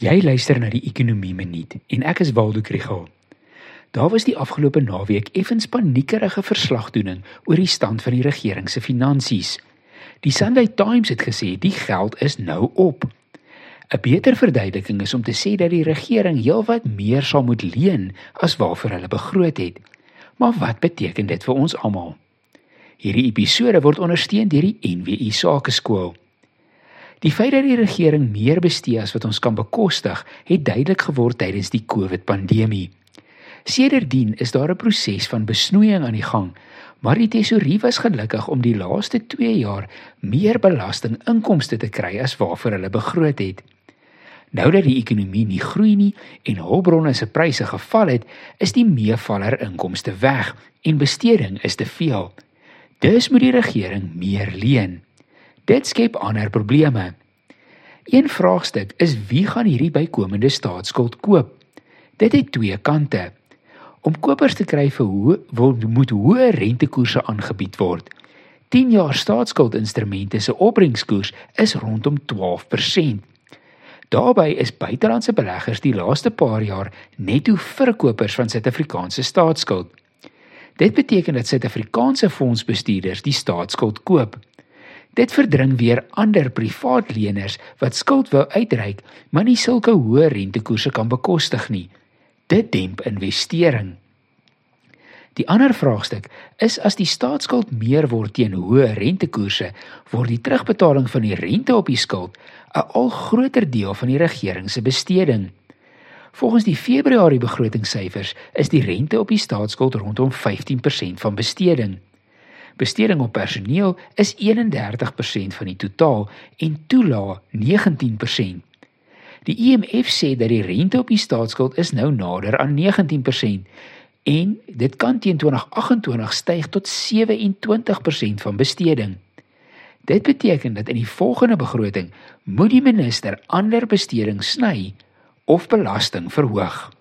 Jy luister na die Ekonomie Minuut en ek is Waldo Krugel. Daar was die afgelope naweek effens paniekerige verslagdoening oor die stand van die regering se finansies. Die Sunday Times het gesê die geld is nou op. 'n Beter verduideliking is om te sê dat die regering heelwat meer sal moet leen as waarvoor hulle begroot het. Maar wat beteken dit vir ons almal? Hierdie episode word ondersteun deur die NWI Sakeskool. Die feit dat die regering meer bestee as wat ons kan bekostig, het duidelik geword tydens die COVID-pandemie. Sedertdien is daar 'n proses van besnoeiing aan die gang, maar die tesourier was gelukkig om die laaste 2 jaar meer belastinginkomste te kry as waarvoor hulle begroot het. Nou dat die ekonomie nie groei nie en hulpbronne se pryse geval het, is die meevaller inkomste weg en besteding is te veel. Dus moet die regering meer leen. Dit skep ander probleme. Een vraagstuk is wie gaan hierdie bykomende staatsskuld koop? Dit het twee kante. Om kopers te kry vir hoe word moet hoë rentekoerse aangebied word. 10 jaar staatsskuldinstrumente se opbrengskoers is rondom 12%. Daarbey is buitelandse beleggers die laaste paar jaar netto verkopers van Suid-Afrikaanse staatsskuld. Dit beteken dat Suid-Afrikaanse fondsbestuurders die staatsskuld koop. Dit verdring weer ander privaat leners wat skuld wou uitreik, maar nie sulke hoë rentekoerse kan bekostig nie. Dit demp investering. Die ander vraagstuk is as die staatsskuld meer word teen hoë rentekoerse, word die terugbetaling van die rente op die skuld 'n al groter deel van die regering se besteding. Volgens die Februarie begrotingssyfers is die rente op die staatsskuld rondom 15% van besteding. Besteding op personeel is 31% van die totaal en toelaag 19%. Die IMF sê dat die rente op die staatsskuld is nou nader aan 19% en dit kan teen 2028 styg tot 27% van besteding. Dit beteken dat in die volgende begroting moet die minister ander besteding sny of belasting verhoog.